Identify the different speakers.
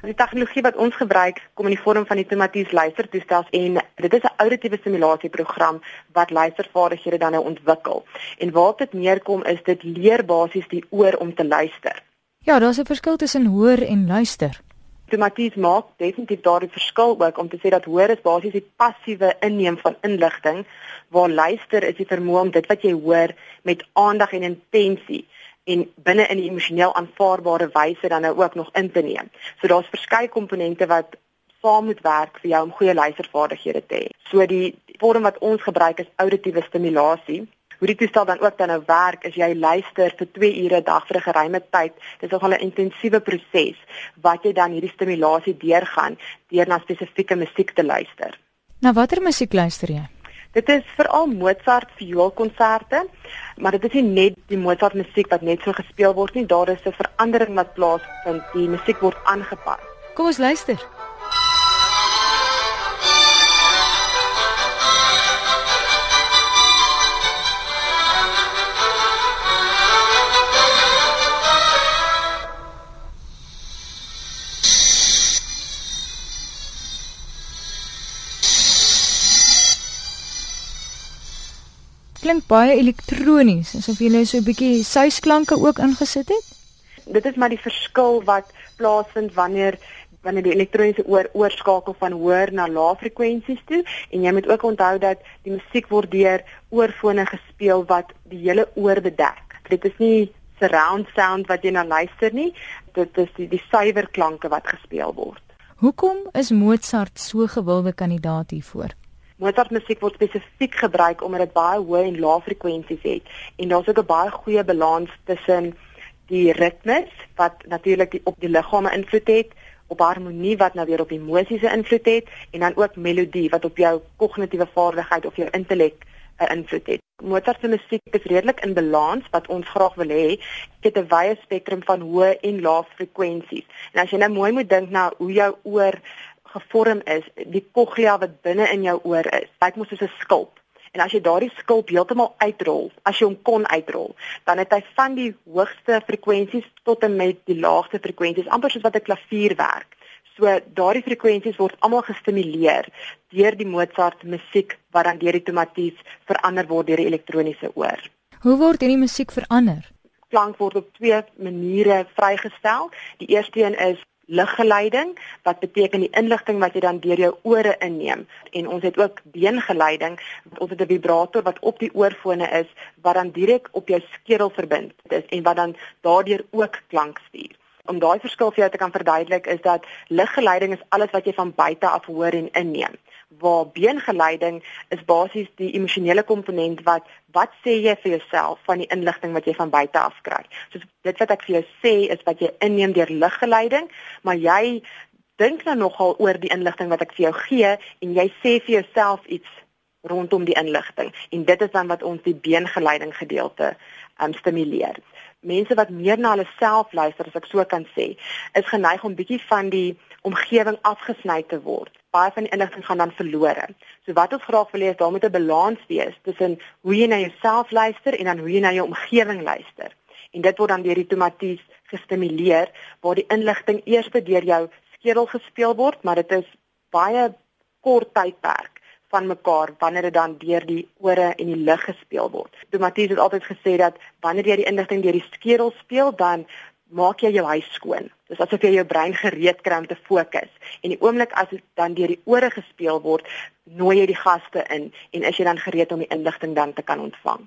Speaker 1: Die tegnologie wat ons gebruik kom in die vorm van die Tomatis luistertoestel en dit is 'n auditiewe simulasieprogram wat luistervaardighede dan nou ontwikkel. En waar dit neerkom is dit leer basies die oor om te luister.
Speaker 2: Ja, daar's 'n verskil tussen hoor en luister.
Speaker 1: Tomatis maak definitief daardie verskil ook om te sê dat hoor is basies die passiewe inneem van inligting waar luister is die vermoë om dit wat jy hoor met aandag en intensie en binne in 'n emosioneel aanvaarbare wyse dan nou ook nog in te neem. So daar's verskeie komponente wat saam moet werk vir jou om goeie luistervaardighede te hê. So die vorm wat ons gebruik is auditiewe stimulasie. Hoe dit toestel dan ook dan nou werk is jy luister vir 2 ure 'n dag vir 'n geruime tyd. Dit is nogal 'n intensiewe proses wat jy dan hierdie stimulasie deurgaan deur na spesifieke musiek te luister.
Speaker 2: Na watter musiek luister jy?
Speaker 1: Dit is veral Mozart vioolkonserte, maar dit is nie net die Mozart musiek wat net so gespeel word nie, daar is 'n verandering wat plaasvind, die musiek word aangepas.
Speaker 2: Kom ons luister. Klink baie elektronies, asof jy nou so 'n bietjie suisklanke ook ingesit het.
Speaker 1: Dit is maar die verskil wat plaasvind wanneer wanneer die elektroniese oor oorskakel van hoër na lae frekwensies toe en jy moet ook onthou dat die musiek word deur oorfone gespeel wat die hele oor bedek. Dit is nie surround sound wat jy na luister nie, dit is die, die suiwer klanke wat gespeel word.
Speaker 2: Hoekom is Mozart so gewilde kandidaat hiervoor?
Speaker 1: Mozart musiek word spesifiek gebruik omdat dit baie hoë en lae frekwensies het en daar's ook 'n baie goeie balans tussen die ritmes wat natuurlik op die liggame invloed het, op harmonie wat nou weer op emosies invloed het en dan ook melodie wat op jou kognitiewe vaardigheid of jou intellek 'n uh, invloed het. Mozart se musiek is redelik in balans wat ons graag wil hê. Dit het 'n wye spektrum van hoë en lae frekwensies. En as jy nou mooi moet dink na hoe jou oor gevorm is, die cochlea wat binne in jou oor is. Lyk mos soos 'n skulp. En as jy daardie skulp heeltemal uitrol, as jy hom kon uitrol, dan het hy van die hoogste frekwensies tot en met die laagste frekwensies, amper soos wat 'n klavier werk. So daardie frekwensies word almal gestimuleer deur die Mozart musiek wat dan deur die tomaties verander word deur die elektroniese oor.
Speaker 2: Hoe word hierdie musiek verander?
Speaker 1: Klank word op twee maniere vrygestel. Die eerste een is liggeleiding wat beteken die inligting wat jy dan deur jou ore inneem. En ons het ook beengeleiding ons het 'n vibrator wat op die oorfone is wat dan direk op jou skedel verbind is en wat dan daardeur ook klank stuur om daai verskil vir jou te kan verduidelik is dat liggeleiding is alles wat jy van buite af hoor en inneem waar beengeleiding is basies die emosionele komponent wat wat sê jy vir jouself van die inligting wat jy van buite af kry. So dit wat ek vir jou sê is wat jy inneem deur liggeleiding, maar jy dink nou nogal oor die inligting wat ek vir jou gee en jy sê vir jouself iets rondom die inligting en dit is dan wat ons die beengeleiding gedeelte um, stimuleer. Mense wat meer na hulle self luister as ek so kan sê, is geneig om bietjie van die omgewing afgesny te word. Baie van die inligting gaan dan verlore. So wat ons graag wil hê is daar moet 'n balans wees tussen hoe jy na jouself luister en dan hoe jy na jou omgewing luister. En dit word dan deur die tomaties gestimuleer waar die inligting eers deur jou skedel gespeel word, maar dit is baie kort tydperk van mekaar wanneer dit dan deur die ore en die lig gespeel word. Tomaties het altyd gesê dat wanneer jy die inligting deur die skedel speel, dan maak jy jou huis skoon. Dis asof jy jou brein gereed kry om te fokus. En die oomblik as dit dan deur die ore gespeel word, nooi jy die gaste in en is jy dan gereed om die inligting dan te kan ontvang.